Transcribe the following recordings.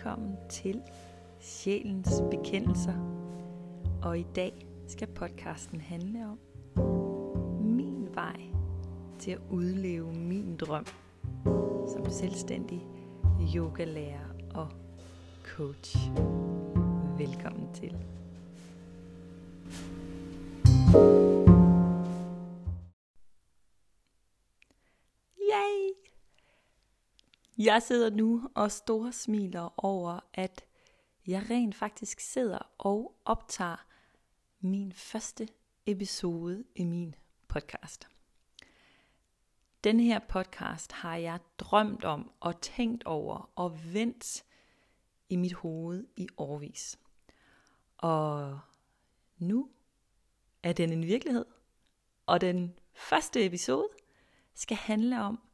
velkommen til Sjælens Bekendelser. Og i dag skal podcasten handle om min vej til at udleve min drøm som selvstændig yogalærer og coach. Velkommen til. Jeg sidder nu og store smiler over, at jeg rent faktisk sidder og optager min første episode i min podcast. Den her podcast har jeg drømt om og tænkt over og vendt i mit hoved i årvis. Og nu er den en virkelighed. Og den første episode skal handle om,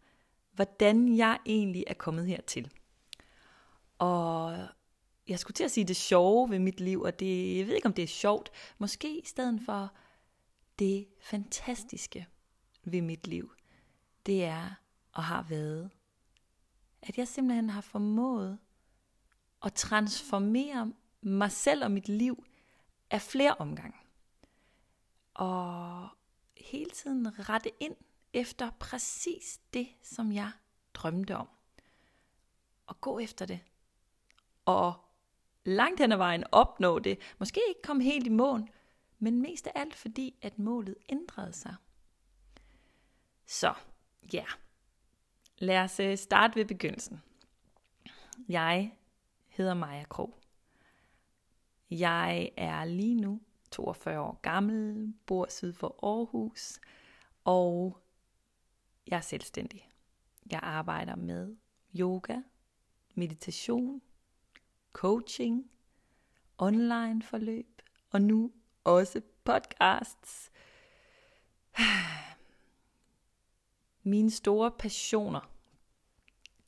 hvordan jeg egentlig er kommet hertil. Og jeg skulle til at sige det sjove ved mit liv, og det, jeg ved ikke om det er sjovt, måske i stedet for det fantastiske ved mit liv, det er og har været, at jeg simpelthen har formået at transformere mig selv og mit liv af flere omgange. Og hele tiden rette ind efter præcis det, som jeg drømte om. Og gå efter det. Og langt hen ad vejen opnå det. Måske ikke komme helt i mål, men mest af alt fordi, at målet ændrede sig. Så, ja. Lad os øh, starte ved begyndelsen. Jeg hedder Maja Krog. Jeg er lige nu 42 år gammel, bor syd for Aarhus, og jeg er selvstændig. Jeg arbejder med yoga, meditation, coaching, online forløb og nu også podcasts. Mine store passioner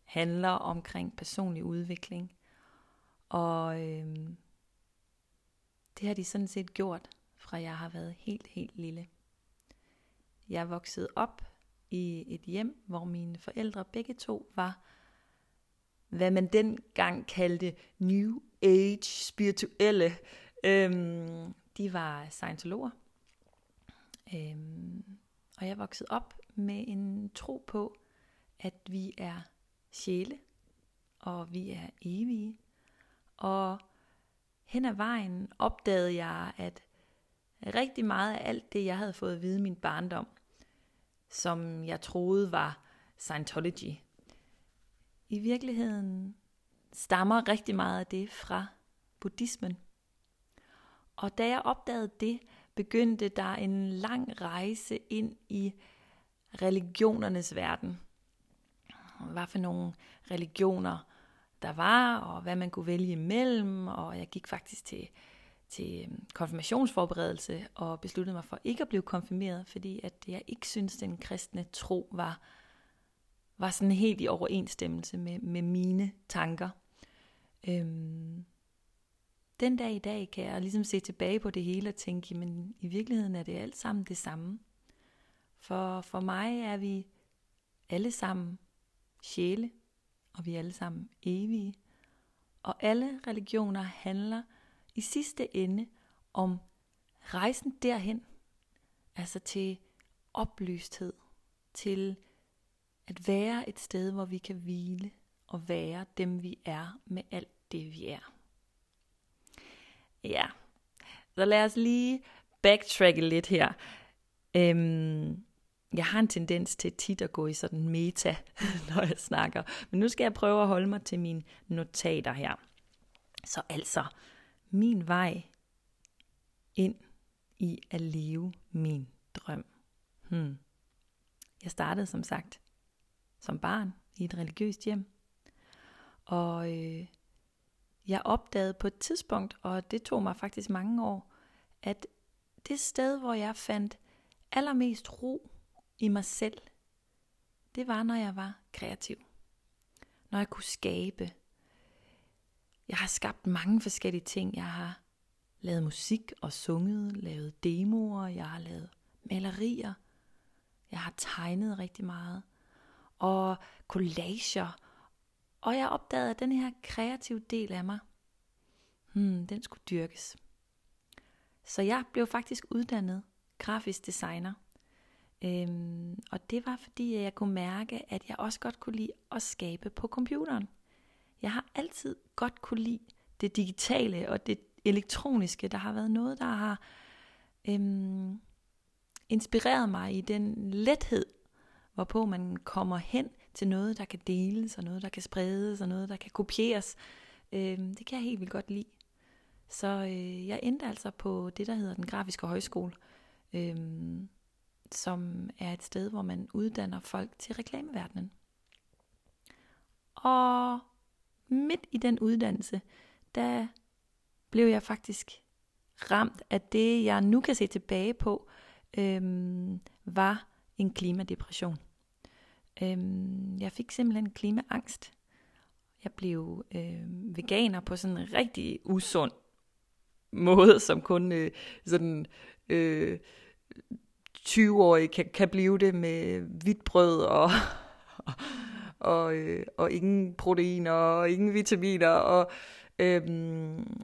handler omkring personlig udvikling. Og øhm, det har de sådan set gjort, fra jeg har været helt, helt lille. Jeg er vokset op i et hjem, hvor mine forældre begge to var, hvad man dengang kaldte New Age spirituelle. Øhm, de var scientologer. Øhm, og jeg voksede op med en tro på, at vi er sjæle, og vi er evige. Og hen ad vejen opdagede jeg, at rigtig meget af alt det, jeg havde fået at vide i min barndom, som jeg troede var Scientology. I virkeligheden stammer rigtig meget af det fra buddhismen. Og da jeg opdagede det, begyndte der en lang rejse ind i religionernes verden. Hvad for nogle religioner der var, og hvad man kunne vælge imellem, og jeg gik faktisk til til øhm, konfirmationsforberedelse og besluttede mig for ikke at blive konfirmeret, fordi at jeg ikke synes den kristne tro var, var sådan helt i overensstemmelse med, med mine tanker. Øhm, den dag i dag kan jeg ligesom se tilbage på det hele og tænke, men i virkeligheden er det alt sammen det samme. For, for mig er vi alle sammen sjæle, og vi er alle sammen evige. Og alle religioner handler i sidste ende om rejsen derhen, altså til oplysthed, til at være et sted, hvor vi kan hvile og være dem, vi er med alt det, vi er. Ja, så lad os lige backtracke lidt her. Øhm, jeg har en tendens til tit at gå i sådan meta, når jeg snakker. Men nu skal jeg prøve at holde mig til mine notater her. Så altså, min vej ind i at leve min drøm. Hmm. Jeg startede som sagt som barn i et religiøst hjem. Og øh, jeg opdagede på et tidspunkt, og det tog mig faktisk mange år, at det sted, hvor jeg fandt allermest ro i mig selv, det var, når jeg var kreativ. Når jeg kunne skabe, jeg har skabt mange forskellige ting. Jeg har lavet musik og sunget, lavet demoer, jeg har lavet malerier, jeg har tegnet rigtig meget, og collager, Og jeg opdagede, at den her kreative del af mig, hmm, den skulle dyrkes. Så jeg blev faktisk uddannet grafisk designer. Øhm, og det var fordi, jeg kunne mærke, at jeg også godt kunne lide at skabe på computeren. Jeg har altid godt kunne lide det digitale og det elektroniske. Der har været noget, der har øhm, inspireret mig i den lethed, hvorpå man kommer hen til noget, der kan deles, og noget, der kan spredes, og noget, der kan kopieres. Øhm, det kan jeg helt vildt godt lide. Så øh, jeg endte altså på det, der hedder den grafiske højskole, øhm, som er et sted, hvor man uddanner folk til reklameverdenen. Og midt i den uddannelse, der blev jeg faktisk ramt af det, jeg nu kan se tilbage på, øhm, var en klimadepression. Øhm, jeg fik simpelthen klimaangst. Jeg blev øh, veganer på sådan en rigtig usund måde, som kun øh, sådan øh, 20-årige kan, kan blive det med hvidt brød og, og, og, øh, og ingen proteiner og ingen vitaminer og, øh,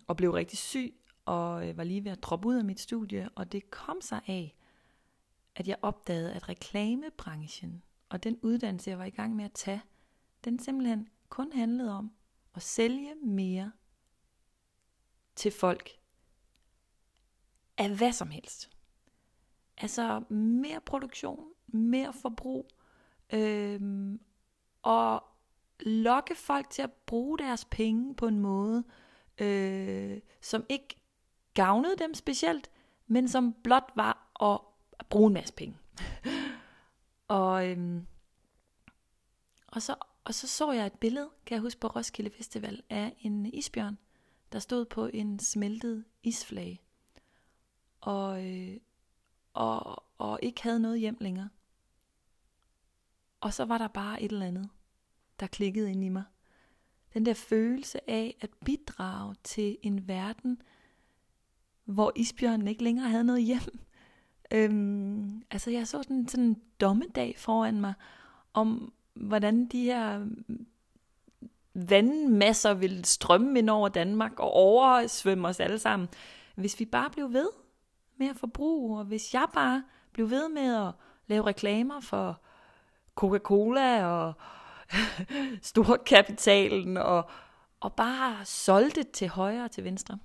og blev rigtig syg og øh, var lige ved at droppe ud af mit studie, og det kom sig af, at jeg opdagede, at reklamebranchen og den uddannelse, jeg var i gang med at tage, den simpelthen kun handlede om at sælge mere til folk af hvad som helst. Altså mere produktion, mere forbrug, øhm, og lokke folk til at bruge deres penge på en måde, øh, som ikke gavnede dem specielt, men som blot var at bruge en masse penge. og, øhm, og, så, og så så jeg et billede, kan jeg huske, på Roskilde Festival, af en isbjørn, der stod på en smeltet isflage. Og, øh, og, og ikke havde noget hjem længere. Og så var der bare et eller andet, der klikkede ind i mig. Den der følelse af at bidrage til en verden, hvor isbjørnen ikke længere havde noget hjem. Øhm, altså jeg så sådan, sådan en dommedag foran mig, om hvordan de her vandmasser ville strømme ind over Danmark og oversvømme os alle sammen. Hvis vi bare blev ved med at forbruge, og hvis jeg bare blev ved med at lave reklamer for Coca-Cola og storkapitalen og, og bare solgte til højre og til venstre.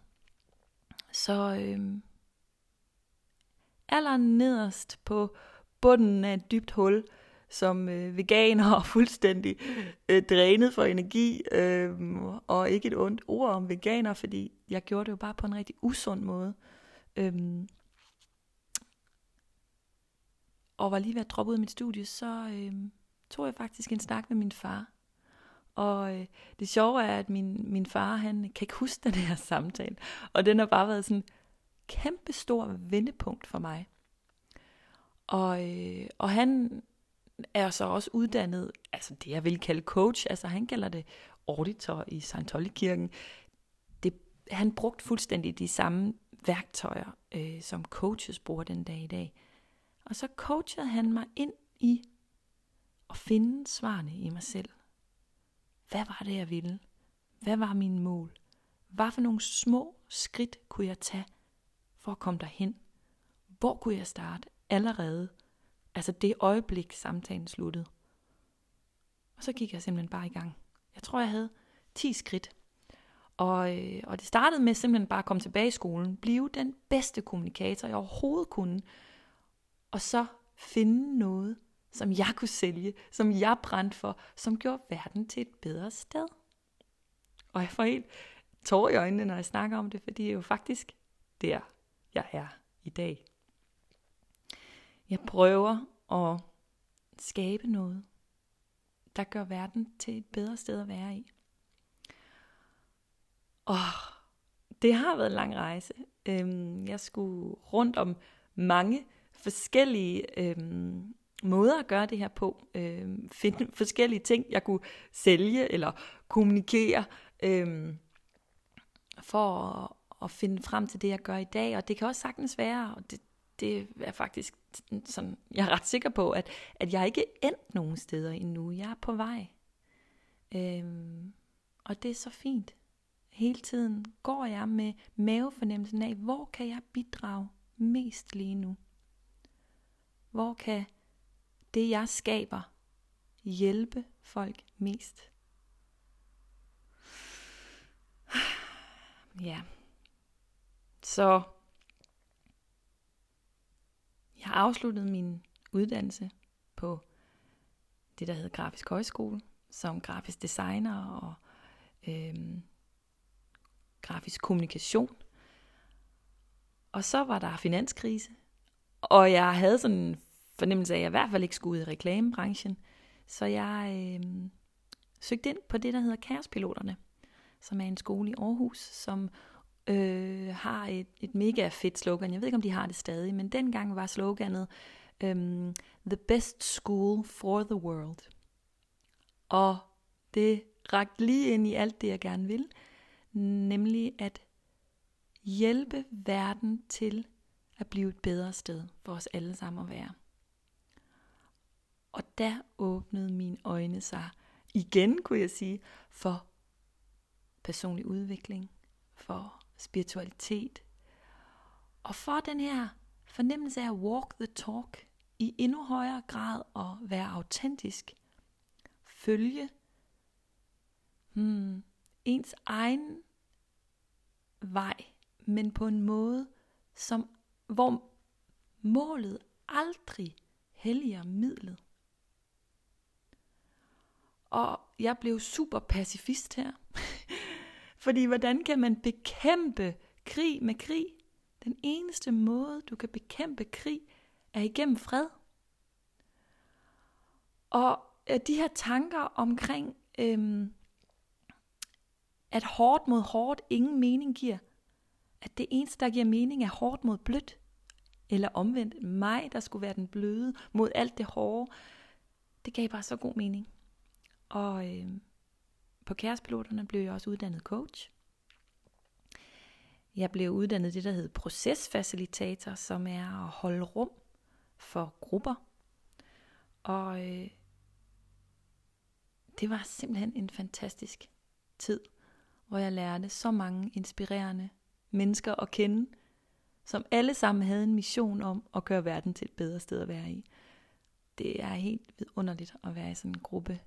Så øhm, aller nederst på bunden af et dybt hul, som øh, veganer og fuldstændig øh, drænet for energi, øh, og ikke et ondt ord om veganer, fordi jeg gjorde det jo bare på en rigtig usund måde. Øh, og var lige ved at droppe ud af mit studie, så øh, tog jeg faktisk en snak med min far. Og øh, det sjove er, at min, min far, han kan ikke huske den her samtale. Og den har bare været sådan kæmpe stor vendepunkt for mig. Og, øh, og han er så også uddannet, altså det jeg vil kalde coach, altså han kalder det auditor i Scientology-kirken. Det, han brugte fuldstændig de samme værktøjer, øh, som coaches bruger den dag i dag. Og så coachede han mig ind i at finde svarene i mig selv. Hvad var det, jeg ville? Hvad var mine mål? Hvad for nogle små skridt kunne jeg tage for at komme derhen? Hvor kunne jeg starte allerede? Altså det øjeblik, samtalen sluttede. Og så gik jeg simpelthen bare i gang. Jeg tror, jeg havde 10 skridt. Og, øh, og det startede med simpelthen bare at komme tilbage i skolen, blive den bedste kommunikator, jeg overhovedet kunne, og så finde noget, som jeg kunne sælge, som jeg brændte for, som gjorde verden til et bedre sted. Og jeg får helt tår i øjnene, når jeg snakker om det, fordi det er jo faktisk der, jeg er i dag. Jeg prøver at skabe noget, der gør verden til et bedre sted at være i. Og det har været en lang rejse. Øhm, jeg skulle rundt om mange forskellige øh, måder at gøre det her på. Øh, finde forskellige ting, jeg kunne sælge eller kommunikere øh, for at, at finde frem til det, jeg gør i dag. Og det kan også sagtens være, og det, det er faktisk sådan, jeg er ret sikker på, at, at jeg ikke er endt nogen steder endnu. Jeg er på vej. Øhm, og det er så fint. Hele tiden går jeg med mavefornemmelsen af, hvor kan jeg bidrage mest lige nu? Hvor kan det, jeg skaber, hjælpe folk mest? Ja. Så jeg har afsluttet min uddannelse på det, der hedder Grafisk Højskole, som grafisk designer og øhm, grafisk kommunikation. Og så var der finanskrise, og jeg havde sådan en fornemmelse af, at jeg i hvert fald ikke skulle ud i reklamebranchen. Så jeg øh, søgte ind på det, der hedder Kaospiloterne, som er en skole i Aarhus, som øh, har et, et mega fedt slogan. Jeg ved ikke, om de har det stadig, men dengang var sloganet øh, The best school for the world. Og det rakte lige ind i alt det, jeg gerne vil, nemlig at hjælpe verden til at blive et bedre sted for os alle sammen at være. Og der åbnede mine øjne sig igen, kunne jeg sige, for personlig udvikling, for spiritualitet, og for den her fornemmelse af at walk the talk i endnu højere grad og være autentisk, følge hmm, ens egen vej, men på en måde, som, hvor målet aldrig helliger midlet. Og jeg blev super pacifist her. Fordi hvordan kan man bekæmpe krig med krig? Den eneste måde, du kan bekæmpe krig, er igennem fred. Og øh, de her tanker omkring, øhm, at hårdt mod hårdt ingen mening giver, at det eneste, der giver mening, er hårdt mod blødt, eller omvendt mig, der skulle være den bløde mod alt det hårde, det gav bare så god mening. Og øh, på kærespiloterne blev jeg også uddannet coach. Jeg blev uddannet det, der hedder procesfacilitator, som er at holde rum for grupper. Og øh, det var simpelthen en fantastisk tid, hvor jeg lærte så mange inspirerende mennesker at kende, som alle sammen havde en mission om at gøre verden til et bedre sted at være i. Det er helt vidunderligt at være i sådan en gruppe.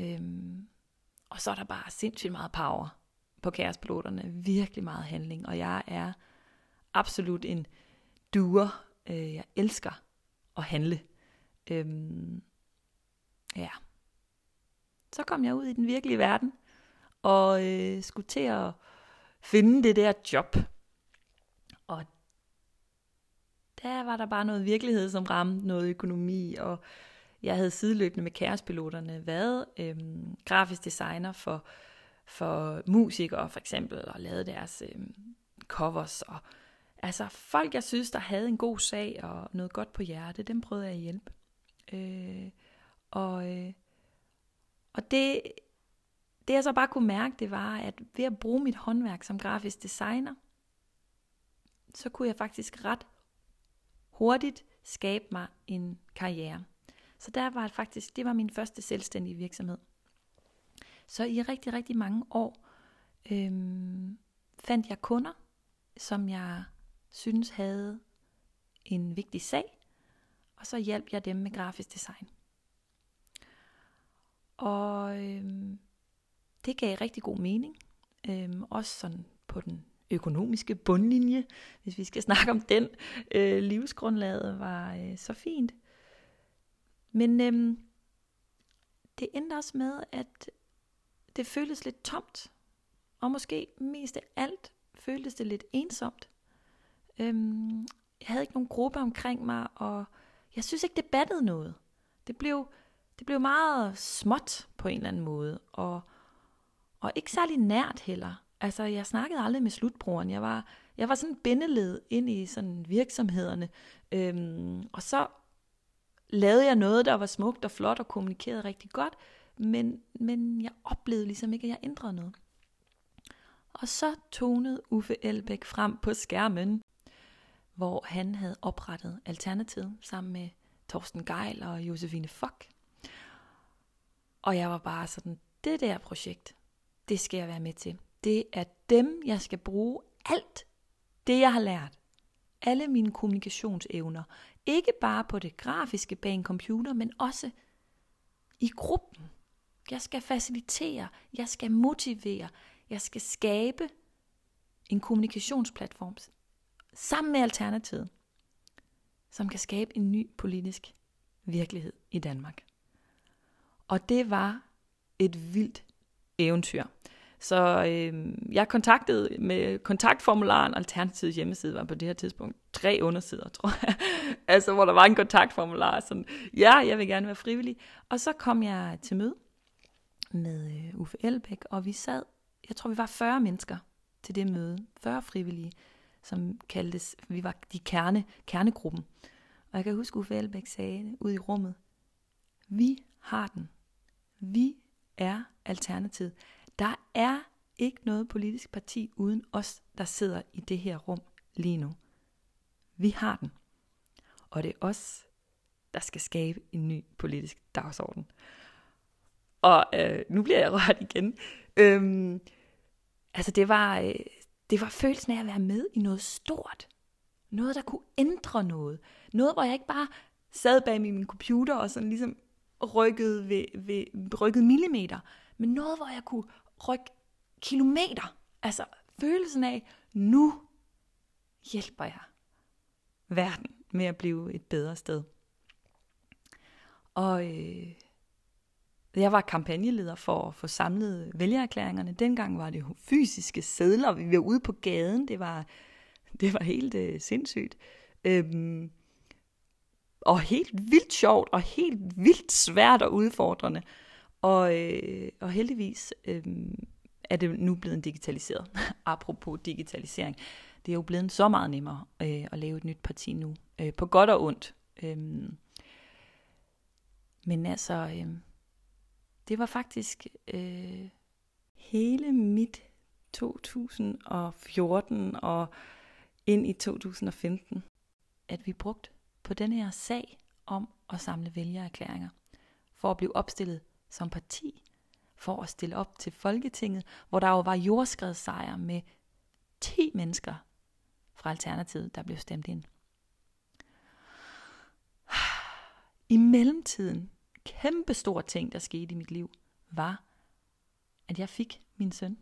Øhm, og så er der bare sindssygt meget power på kærespiloterne. Virkelig meget handling. Og jeg er absolut en duer. Øh, jeg elsker at handle. Øhm, ja. Så kom jeg ud i den virkelige verden. Og øh, skulle til at finde det der job. Og der var der bare noget virkelighed, som ramte noget økonomi, og jeg havde sideløbende med kærespiloterne været øhm, grafisk designer for, for musikere for eksempel, og lavet deres øhm, covers. Og, altså folk, jeg synes, der havde en god sag og noget godt på hjerte, dem prøvede jeg at hjælpe. Øh, og, øh, og det, det jeg så bare kunne mærke, det var, at ved at bruge mit håndværk som grafisk designer, så kunne jeg faktisk ret hurtigt skabe mig en karriere. Så der var det faktisk, det var min første selvstændige virksomhed. Så i rigtig, rigtig mange år øhm, fandt jeg kunder, som jeg synes havde en vigtig sag, og så hjalp jeg dem med grafisk design. Og øhm, det gav rigtig god mening, øhm, også sådan på den økonomiske bundlinje, hvis vi skal snakke om den. Øh, livsgrundlaget var øh, så fint. Men øhm, det endte også med, at det føltes lidt tomt. Og måske mest af alt føltes det lidt ensomt. Øhm, jeg havde ikke nogen gruppe omkring mig, og jeg synes ikke, det battede noget. Det blev, det blev meget småt på en eller anden måde, og, og ikke særlig nært heller. Altså, jeg snakkede aldrig med slutbrugeren. Jeg var, jeg var sådan bindeled ind i sådan virksomhederne. Øhm, og så lavede jeg noget, der var smukt og flot og kommunikerede rigtig godt, men, men jeg oplevede ligesom ikke, at jeg ændrede noget. Og så tonede Uffe Elbæk frem på skærmen, hvor han havde oprettet Alternativet sammen med Torsten Geil og Josefine Fock. Og jeg var bare sådan, det der projekt, det skal jeg være med til. Det er dem, jeg skal bruge alt det, jeg har lært. Alle mine kommunikationsevner. Ikke bare på det grafiske bag en computer, men også i gruppen. Jeg skal facilitere, jeg skal motivere, jeg skal skabe en kommunikationsplatform sammen med Alternativet, som kan skabe en ny politisk virkelighed i Danmark. Og det var et vildt eventyr. Så øh, jeg kontaktede med kontaktformularen, Alternativets hjemmeside var på det her tidspunkt tre undersider, tror jeg. altså, hvor der var en kontaktformular, sådan, ja, jeg vil gerne være frivillig. Og så kom jeg til møde med øh, Uffe Elbæk, og vi sad, jeg tror vi var 40 mennesker til det møde, 40 frivillige, som kaldtes, vi var de kerne, kernegruppen. Og jeg kan huske, Uffe Elbæk sagde ud i rummet, vi har den. Vi er alternativet. Der er ikke noget politisk parti uden os, der sidder i det her rum lige nu. Vi har den. Og det er os, der skal skabe en ny politisk dagsorden. Og øh, nu bliver jeg rørt igen. Øhm, altså det var, øh, det var følelsen af at være med i noget stort. Noget, der kunne ændre noget. Noget, hvor jeg ikke bare sad bag min computer og sådan ligesom rykkede, ved, ved, rykkede millimeter, men noget, hvor jeg kunne rykke kilometer. Altså følelsen af, nu hjælper jeg verden med at blive et bedre sted. Og øh, jeg var kampagneleder for at få samlet vælgererklæringerne. Dengang var det jo fysiske sædler, vi var ude på gaden. Det var, det var helt øh, sindssygt. Øhm, og helt vildt sjovt, og helt vildt svært og udfordrende. Og, øh, og heldigvis øh, er det nu blevet digitaliseret. Apropos digitalisering. Det er jo blevet så meget nemmere øh, at lave et nyt parti nu. Øh, på godt og ondt. Øh, men altså, øh, det var faktisk øh, hele mit 2014 og ind i 2015, at vi brugte på den her sag om at samle vælgererklæringer for at blive opstillet som parti, for at stille op til Folketinget, hvor der jo var jordskredssejr med 10 mennesker fra Alternativet, der blev stemt ind. I mellemtiden, kæmpe stor ting, der skete i mit liv, var, at jeg fik min søn.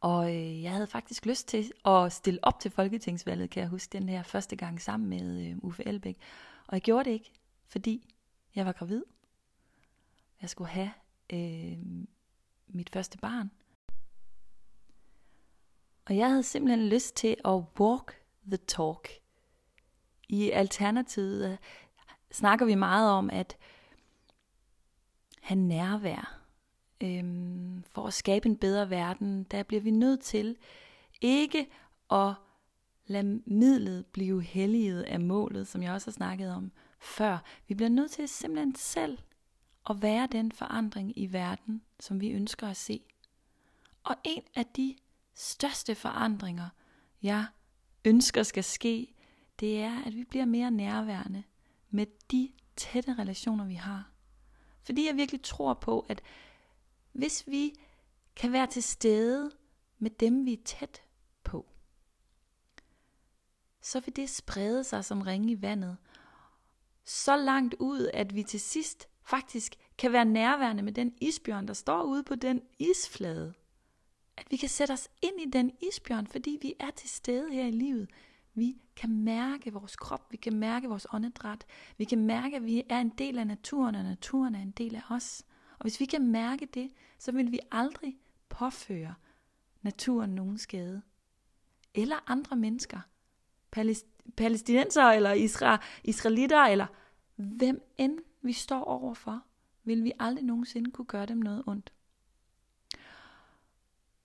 Og øh, jeg havde faktisk lyst til at stille op til Folketingsvalget, kan jeg huske, den her første gang sammen med øh, Uffe Elbæk. Og jeg gjorde det ikke, fordi jeg var gravid. Jeg skulle have øh, mit første barn. Og jeg havde simpelthen lyst til at walk the talk. I Alternativet øh, snakker vi meget om at have nærvær øhm, for at skabe en bedre verden, der bliver vi nødt til ikke at lade midlet blive helliget af målet, som jeg også har snakket om før. Vi bliver nødt til simpelthen selv at være den forandring i verden, som vi ønsker at se. Og en af de største forandringer, jeg ønsker skal ske, det er, at vi bliver mere nærværende med de tætte relationer, vi har. Fordi jeg virkelig tror på, at hvis vi kan være til stede med dem, vi er tæt på, så vil det sprede sig som ringe i vandet. Så langt ud, at vi til sidst faktisk kan være nærværende med den isbjørn, der står ude på den isflade. At vi kan sætte os ind i den isbjørn, fordi vi er til stede her i livet. Vi kan mærke vores krop, vi kan mærke vores åndedræt, vi kan mærke, at vi er en del af naturen, og naturen er en del af os. Og hvis vi kan mærke det, så vil vi aldrig påføre naturen nogen skade. Eller andre mennesker. Palæstinenser eller isra, israelitter eller hvem end vi står overfor, vil vi aldrig nogensinde kunne gøre dem noget ondt.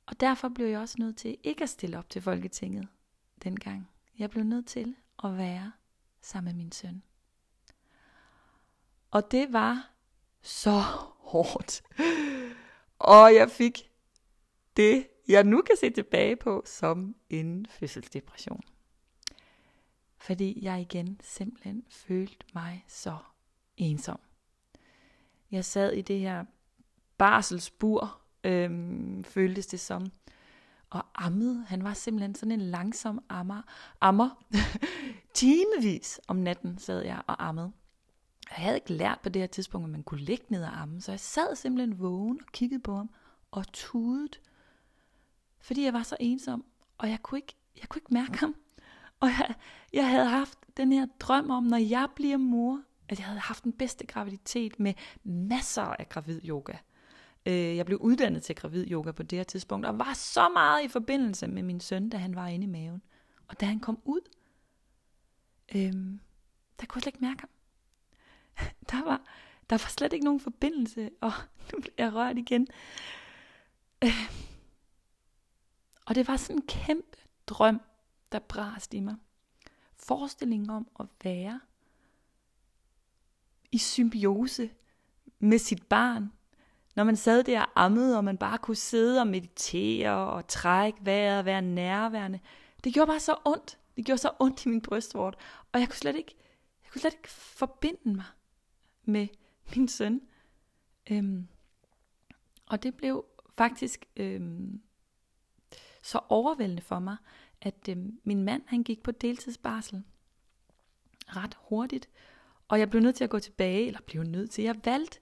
Og derfor blev jeg også nødt til ikke at stille op til Folketinget dengang. Jeg blev nødt til at være sammen med min søn. Og det var så hårdt. Og jeg fik det, jeg nu kan se tilbage på, som en fødselsdepression. Fordi jeg igen simpelthen følte mig så ensom. Jeg sad i det her barselsbur, øhm, føltes det som. Og ammede, han var simpelthen sådan en langsom ammer. ammer. Timevis om natten sad jeg og ammede. Jeg havde ikke lært på det her tidspunkt, at man kunne ligge ned og amme, så jeg sad simpelthen vågen og kiggede på ham og tudet, fordi jeg var så ensom, og jeg kunne ikke, jeg kunne ikke mærke ham. Og jeg, jeg havde haft den her drøm om, når jeg bliver mor, at jeg havde haft den bedste graviditet med masser af gravid yoga. Øh, jeg blev uddannet til gravid yoga på det her tidspunkt, og var så meget i forbindelse med min søn, da han var inde i maven. Og da han kom ud, øhm, der kunne jeg slet ikke mærke ham. Der var, der var slet ikke nogen forbindelse, og nu bliver jeg rørt igen. Øh, og det var sådan en kæmpe drøm, der brast i mig. Forestillingen om at være i symbiose med sit barn. Når man sad der og ammede, og man bare kunne sidde og meditere og trække vejret og være nærværende. Det gjorde bare så ondt. Det gjorde så ondt i min brystvort. Og jeg kunne slet ikke, jeg kunne slet ikke forbinde mig med min søn. Øhm, og det blev faktisk øhm, så overvældende for mig, at øhm, min mand han gik på deltidsbarsel ret hurtigt. Og jeg blev nødt til at gå tilbage, eller blev nødt til, jeg valgte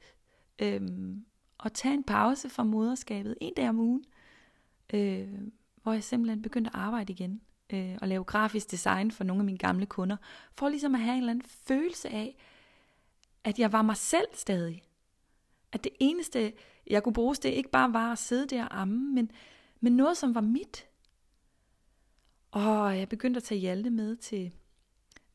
øhm, at tage en pause fra moderskabet en dag om ugen, øh, hvor jeg simpelthen begyndte at arbejde igen øh, og lave grafisk design for nogle af mine gamle kunder, for ligesom at have en eller anden følelse af, at jeg var mig selv stadig. At det eneste, jeg kunne bruge, det ikke bare var at sidde der og amme, men, men noget, som var mit. Og jeg begyndte at tage Hjalte med til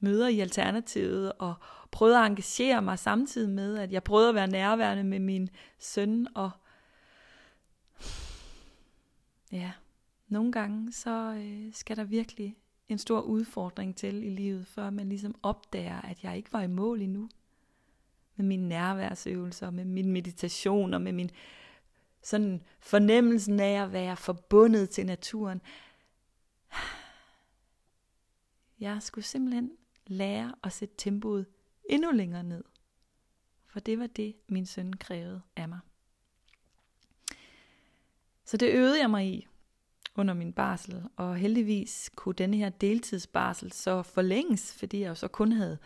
møder i Alternativet, og prøvede at engagere mig samtidig med, at jeg prøvede at være nærværende med min søn, og ja, nogle gange så øh, skal der virkelig en stor udfordring til i livet, før man ligesom opdager, at jeg ikke var i mål endnu med mine nærværsøvelser, med min meditation og med min sådan fornemmelsen af at være forbundet til naturen. Jeg skulle simpelthen lære at sætte tempoet endnu længere ned. For det var det, min søn krævede af mig. Så det øvede jeg mig i under min barsel, og heldigvis kunne denne her deltidsbarsel så forlænges, fordi jeg jo så kun havde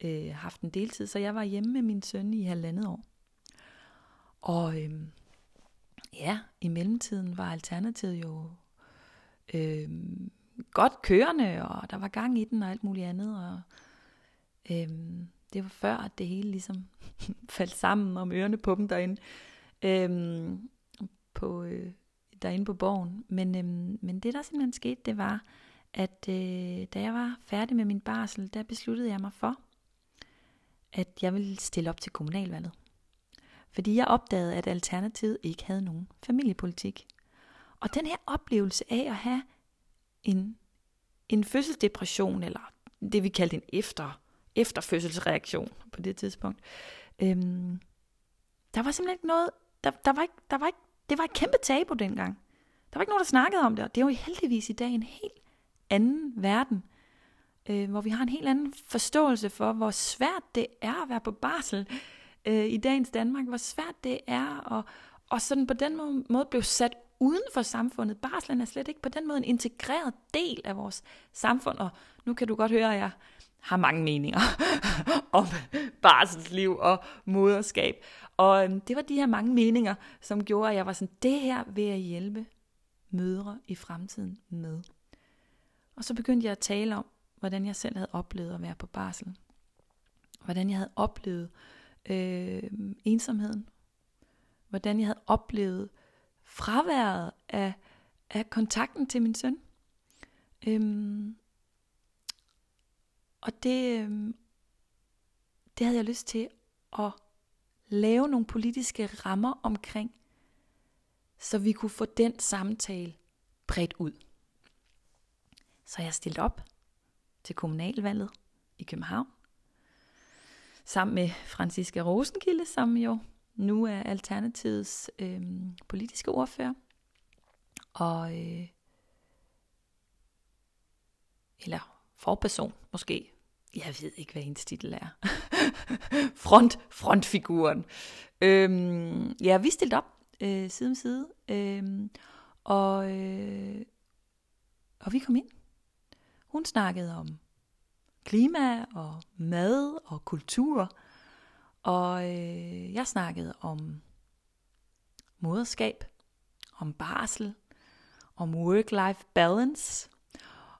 øh, haft en deltid, så jeg var hjemme med min søn i halvandet år. Og øh, ja, i mellemtiden var alternativet jo øh, godt kørende, og der var gang i den og alt muligt andet, og øh, det var før, at det hele ligesom faldt sammen om ørerne på dem derinde, Øhm, på, øh, derinde på borgen. Men, øhm, men det, der simpelthen skete, det var, at øh, da jeg var færdig med min barsel, der besluttede jeg mig for, at jeg ville stille op til kommunalvalget. Fordi jeg opdagede, at Alternativet ikke havde nogen familiepolitik. Og den her oplevelse af at have en, en fødselsdepression, eller det vi kaldte en efter, efterfødselsreaktion på det tidspunkt, øhm, der var simpelthen ikke noget, der, der, var ikke, der var ikke, det var et kæmpe tabu dengang. Der var ikke nogen, der snakkede om det, og det er jo heldigvis i dag en helt anden verden øh, hvor vi har en helt anden forståelse for, hvor svært det er at være på barsel øh, i dagens Danmark, hvor svært det er og, og sådan på den måde, måde blev sat uden for samfundet. Barslen er slet ikke på den måde en integreret del af vores samfund, og nu kan du godt høre, at jeg har mange meninger om barselsliv og moderskab. Og øhm, det var de her mange meninger, som gjorde, at jeg var sådan, det her vil jeg hjælpe mødre i fremtiden med. Og så begyndte jeg at tale om, hvordan jeg selv havde oplevet at være på barsel. Hvordan jeg havde oplevet øh, ensomheden. Hvordan jeg havde oplevet fraværet af, af kontakten til min søn. Øhm, og det, øhm, det havde jeg lyst til at lave nogle politiske rammer omkring, så vi kunne få den samtale bredt ud. Så jeg stillede op til kommunalvalget i København. Sammen med Franziska Rosenkilde, som jo nu er Alternativets øh, politiske ordfører. Og, øh, eller forperson måske. Jeg ved ikke, hvad hendes titel er. Front, frontfiguren. Øhm, ja, vi stillede op øh, side om side. Øh, og, øh, og vi kom ind. Hun snakkede om klima og mad og kultur. Og øh, jeg snakkede om moderskab, om barsel, om work-life balance,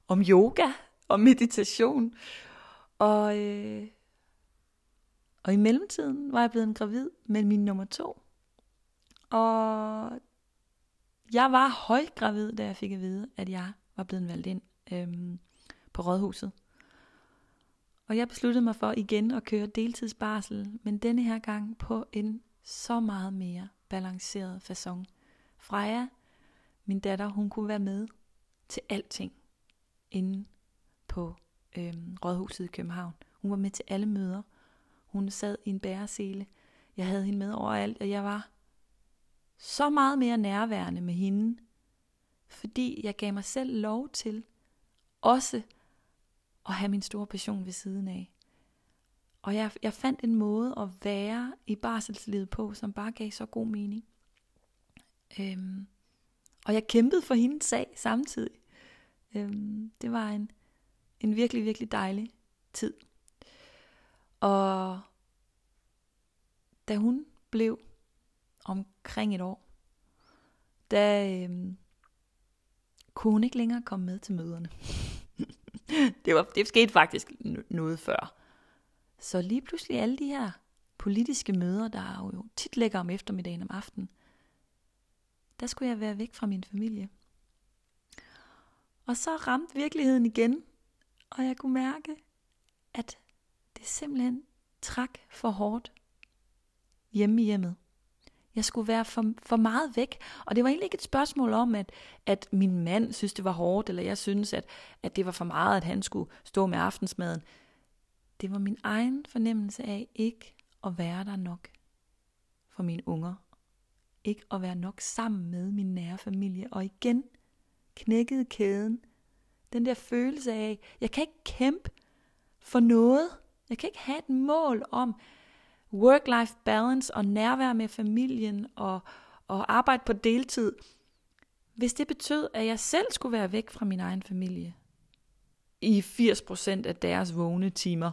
om yoga og meditation. Og, øh, og i mellemtiden var jeg blevet gravid med min nummer to. Og jeg var højgravid, da jeg fik at vide, at jeg var blevet valgt ind øhm, på rådhuset. Og jeg besluttede mig for igen at køre deltidsbarsel, men denne her gang på en så meget mere balanceret façon. Freja, min datter, hun kunne være med til alting inden på øh, Rådhuset i København. Hun var med til alle møder. Hun sad i en bæresele. Jeg havde hende med overalt, og jeg var så meget mere nærværende med hende, fordi jeg gav mig selv lov til også at have min store passion ved siden af. Og jeg, jeg fandt en måde at være i barselslivet på, som bare gav så god mening. Øhm, og jeg kæmpede for hendes sag samtidig. Øhm, det var en, en virkelig, virkelig dejlig tid. Og da hun blev omkring et år, da øhm, kunne hun ikke længere komme med til møderne. det, var, det skete faktisk noget før. Så lige pludselig alle de her politiske møder, der jo tit ligger om eftermiddagen om aftenen, der skulle jeg være væk fra min familie. Og så ramte virkeligheden igen, og jeg kunne mærke, at det simpelthen trak for hårdt hjemme i hjemmet. Jeg skulle være for, for meget væk. Og det var egentlig ikke et spørgsmål om, at, at min mand synes, det var hårdt, eller jeg synes, at, at det var for meget, at han skulle stå med aftensmaden. Det var min egen fornemmelse af ikke at være der nok for mine unger. Ikke at være nok sammen med min nære familie. Og igen knækkede kæden. Den der følelse af, jeg kan ikke kæmpe for noget. Jeg kan ikke have et mål om, work-life balance og nærvær med familien og, og arbejde på deltid, hvis det betød, at jeg selv skulle være væk fra min egen familie i 80% af deres vågne timer.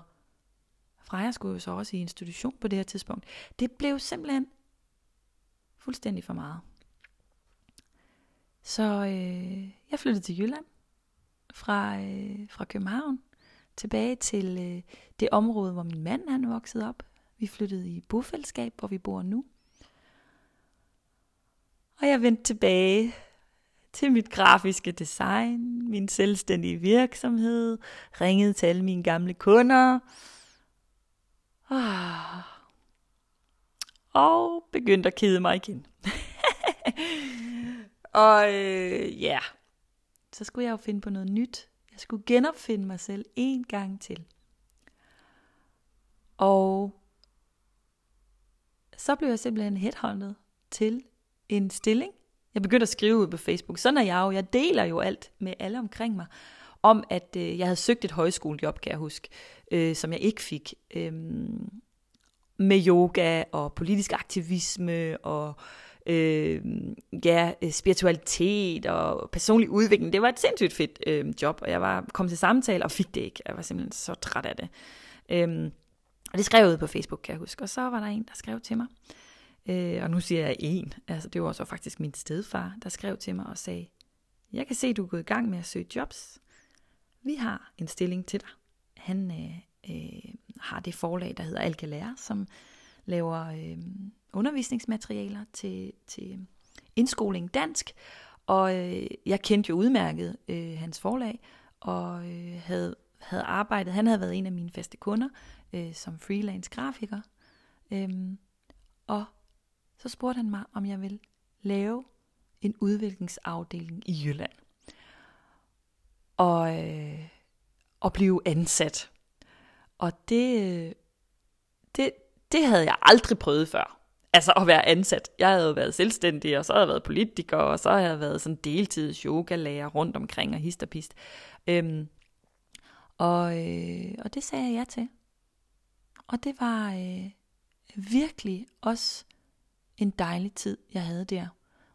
Freja skulle jo så også i institution på det her tidspunkt. Det blev simpelthen fuldstændig for meget. Så øh, jeg flyttede til Jylland fra, øh, fra København tilbage til øh, det område, hvor min mand han voksede op. Vi flyttede i bofællesskab, hvor vi bor nu. Og jeg vendte tilbage til mit grafiske design, min selvstændige virksomhed, ringede til alle mine gamle kunder. Ah. Og begyndte at kede mig igen. og øh, ja, så skulle jeg jo finde på noget nyt. Jeg skulle genopfinde mig selv en gang til. Og så blev jeg simpelthen headhunted til en stilling. Jeg begyndte at skrive ud på Facebook. Sådan er jeg jo. Jeg deler jo alt med alle omkring mig. Om at øh, jeg havde søgt et højskolejob, kan jeg huske, øh, som jeg ikke fik. Øh, med yoga og politisk aktivisme og øh, Øhm, øh, ja, spiritualitet og personlig udvikling. Det var et sindssygt fedt øh, job, og jeg var kom til samtale og fik det ikke. Jeg var simpelthen så træt af det. Øh, og det skrev jeg ud på Facebook, kan jeg huske. Og så var der en, der skrev til mig. Øh, og nu siger jeg en. Altså, det var så faktisk min stedfar, der skrev til mig og sagde, jeg kan se, du er gået i gang med at søge jobs. Vi har en stilling til dig. Han øh, øh, har det forlag, der hedder Alkalære, som laver øh, undervisningsmaterialer til, til indskoling dansk. Og øh, jeg kendte jo udmærket øh, hans forlag, og øh, havde, havde arbejdet, han havde været en af mine faste kunder, øh, som freelance grafiker. Øhm, og så spurgte han mig, om jeg vil lave en udviklingsafdeling i Jylland. Og, øh, og blive ansat. Og det, øh, det, det havde jeg aldrig prøvet før. Altså at være ansat. Jeg havde været selvstændig, og så havde jeg været politiker, og så havde jeg været sådan deltids yogalærer rundt omkring og hist og pist. Øhm, og, øh, og det sagde jeg ja til. Og det var øh, virkelig også en dejlig tid, jeg havde der,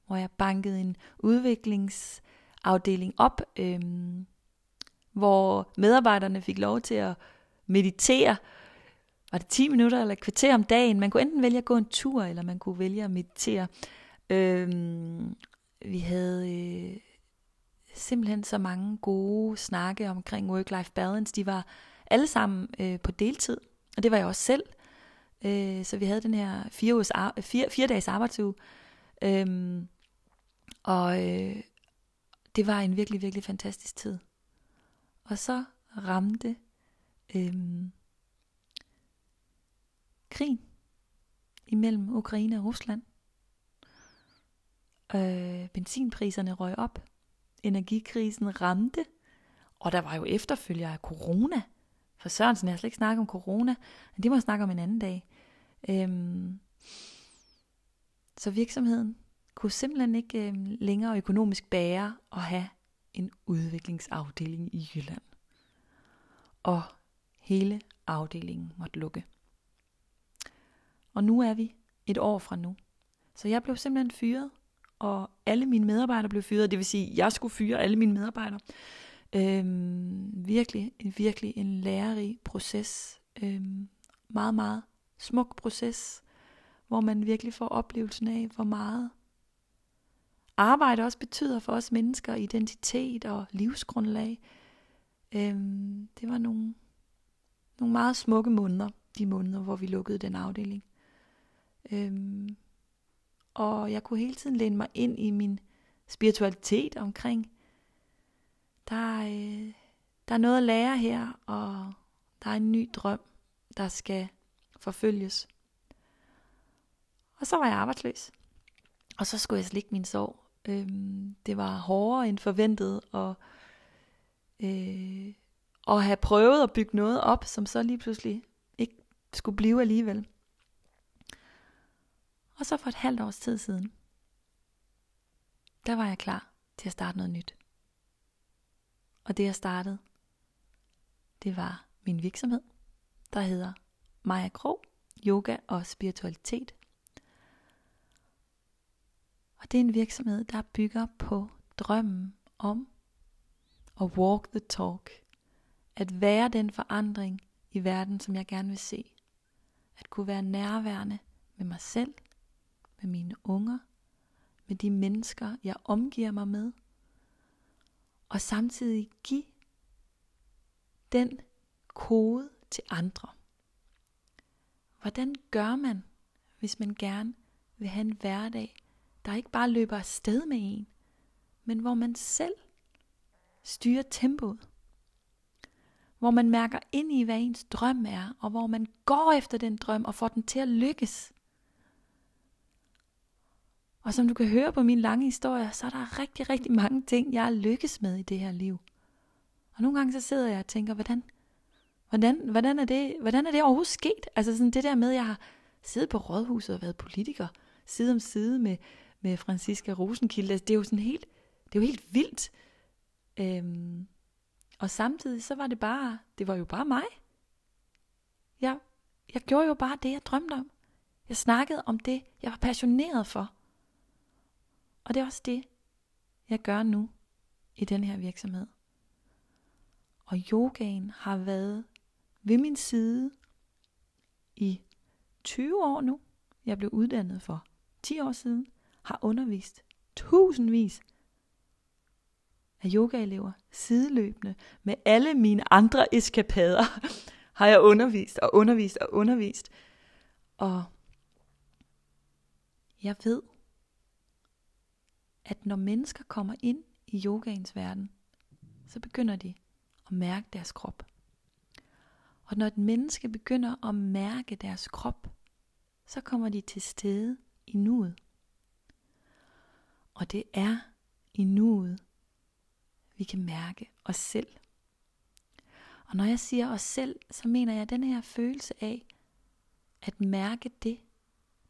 hvor jeg bankede en udviklingsafdeling op, øh, hvor medarbejderne fik lov til at meditere. Var det 10 minutter eller et kvarter om dagen? Man kunne enten vælge at gå en tur, eller man kunne vælge at meditere. Øhm, vi havde øh, simpelthen så mange gode snakke omkring work-life balance. De var alle sammen øh, på deltid, og det var jeg også selv. Øh, så vi havde den her fire, ar- fire, fire dages arbejdsuge. Øhm, og øh, det var en virkelig, virkelig fantastisk tid. Og så ramte øhm, krigen imellem Ukraine og Rusland. Øh, benzinpriserne røg op. Energikrisen ramte. Og der var jo efterfølger af corona. For Sørensen har slet ikke snakket om corona. Men det må jeg snakke om en anden dag. Øhm, så virksomheden kunne simpelthen ikke øhm, længere økonomisk bære at have en udviklingsafdeling i Jylland. Og hele afdelingen måtte lukke. Og nu er vi et år fra nu. Så jeg blev simpelthen fyret, og alle mine medarbejdere blev fyret. Det vil sige, at jeg skulle fyre alle mine medarbejdere. Øhm, virkelig, virkelig en lærerig proces. Øhm, meget, meget smuk proces, hvor man virkelig får oplevelsen af, hvor meget arbejde også betyder for os mennesker, identitet og livsgrundlag. Øhm, det var nogle, nogle meget smukke måneder, de måneder, hvor vi lukkede den afdeling. Øhm, og jeg kunne hele tiden læne mig ind i min spiritualitet omkring, der, øh, der er noget at lære her, og der er en ny drøm, der skal forfølges. Og så var jeg arbejdsløs. Og så skulle jeg slikke min sorg. Øhm, det var hårdere end forventet, og øh, at have prøvet at bygge noget op, som så lige pludselig ikke skulle blive alligevel. Og så for et halvt års tid siden, der var jeg klar til at starte noget nyt. Og det jeg startede, det var min virksomhed, der hedder Maja Krog, Yoga og Spiritualitet. Og det er en virksomhed, der bygger på drømmen om at walk the talk. At være den forandring i verden, som jeg gerne vil se. At kunne være nærværende med mig selv, med mine unger, med de mennesker, jeg omgiver mig med. Og samtidig give den kode til andre. Hvordan gør man, hvis man gerne vil have en hverdag, der ikke bare løber afsted med en, men hvor man selv styrer tempoet? Hvor man mærker ind i, hvad ens drøm er, og hvor man går efter den drøm og får den til at lykkes. Og som du kan høre på min lange historie, så er der rigtig, rigtig mange ting, jeg er lykkes med i det her liv. Og nogle gange så sidder jeg og tænker, hvordan, hvordan, hvordan, er, det, hvordan er det overhovedet sket? Altså sådan det der med, at jeg har siddet på rådhuset og været politiker, side om side med, med Franziska Rosenkilde. Altså, det er jo sådan helt, det er jo helt vildt. Øhm, og samtidig så var det bare, det var jo bare mig. Jeg, jeg gjorde jo bare det, jeg drømte om. Jeg snakkede om det, jeg var passioneret for. Og det er også det, jeg gør nu i den her virksomhed. Og yogaen har været ved min side i 20 år nu. Jeg blev uddannet for 10 år siden, har undervist tusindvis af yogaelever sideløbende med alle mine andre eskapader har jeg undervist og undervist og undervist. Og jeg ved, at når mennesker kommer ind i yogaens verden, så begynder de at mærke deres krop. Og når et menneske begynder at mærke deres krop, så kommer de til stede i nuet. Og det er i nuet, vi kan mærke os selv. Og når jeg siger os selv, så mener jeg den her følelse af at mærke det,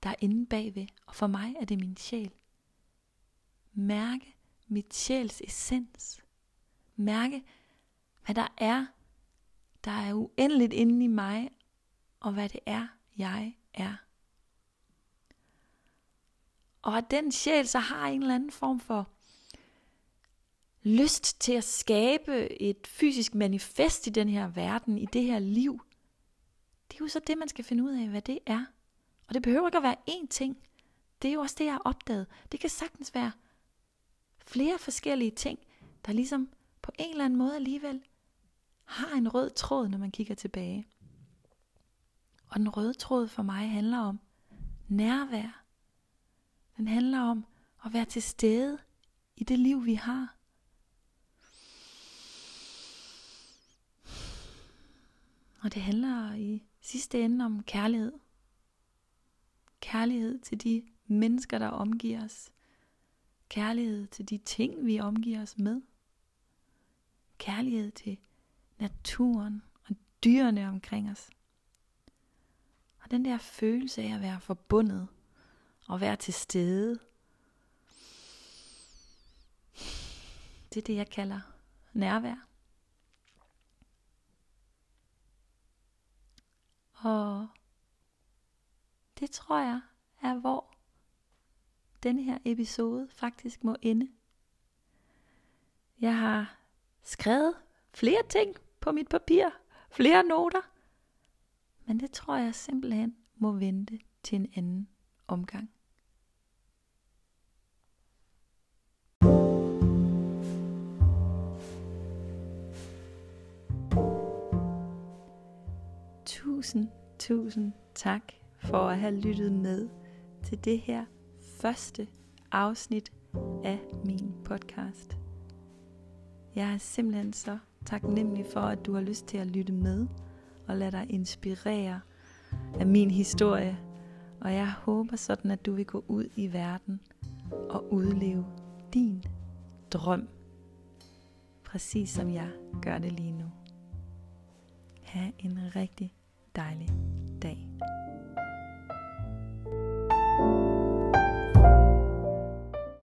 der er inde bagved. Og for mig er det min sjæl. Mærke mit sjæls essens. Mærke, hvad der er, der er uendeligt inde i mig, og hvad det er, jeg er. og at den sjæl så har en eller anden form for lyst til at skabe et fysisk manifest i den her verden, i det her liv, det er jo så det, man skal finde ud af, hvad det er. Og det behøver ikke at være én ting. Det er jo også det, jeg har opdaget. Det kan sagtens være flere forskellige ting, der ligesom på en eller anden måde alligevel har en rød tråd, når man kigger tilbage. Og den røde tråd for mig handler om nærvær. Den handler om at være til stede i det liv, vi har. Og det handler i sidste ende om kærlighed. Kærlighed til de mennesker, der omgiver os. Kærlighed til de ting, vi omgiver os med. Kærlighed til naturen og dyrene omkring os. Og den der følelse af at være forbundet og være til stede, det er det, jeg kalder nærvær. Og det tror jeg er, hvor denne her episode faktisk må ende. Jeg har skrevet flere ting på mit papir, flere noter, men det tror jeg simpelthen må vente til en anden omgang. Tusind, tusind tak for at have lyttet med til det her første afsnit af min podcast. Jeg er simpelthen så taknemmelig for, at du har lyst til at lytte med og lade dig inspirere af min historie. Og jeg håber sådan, at du vil gå ud i verden og udleve din drøm, præcis som jeg gør det lige nu. Ha' en rigtig dejlig dag.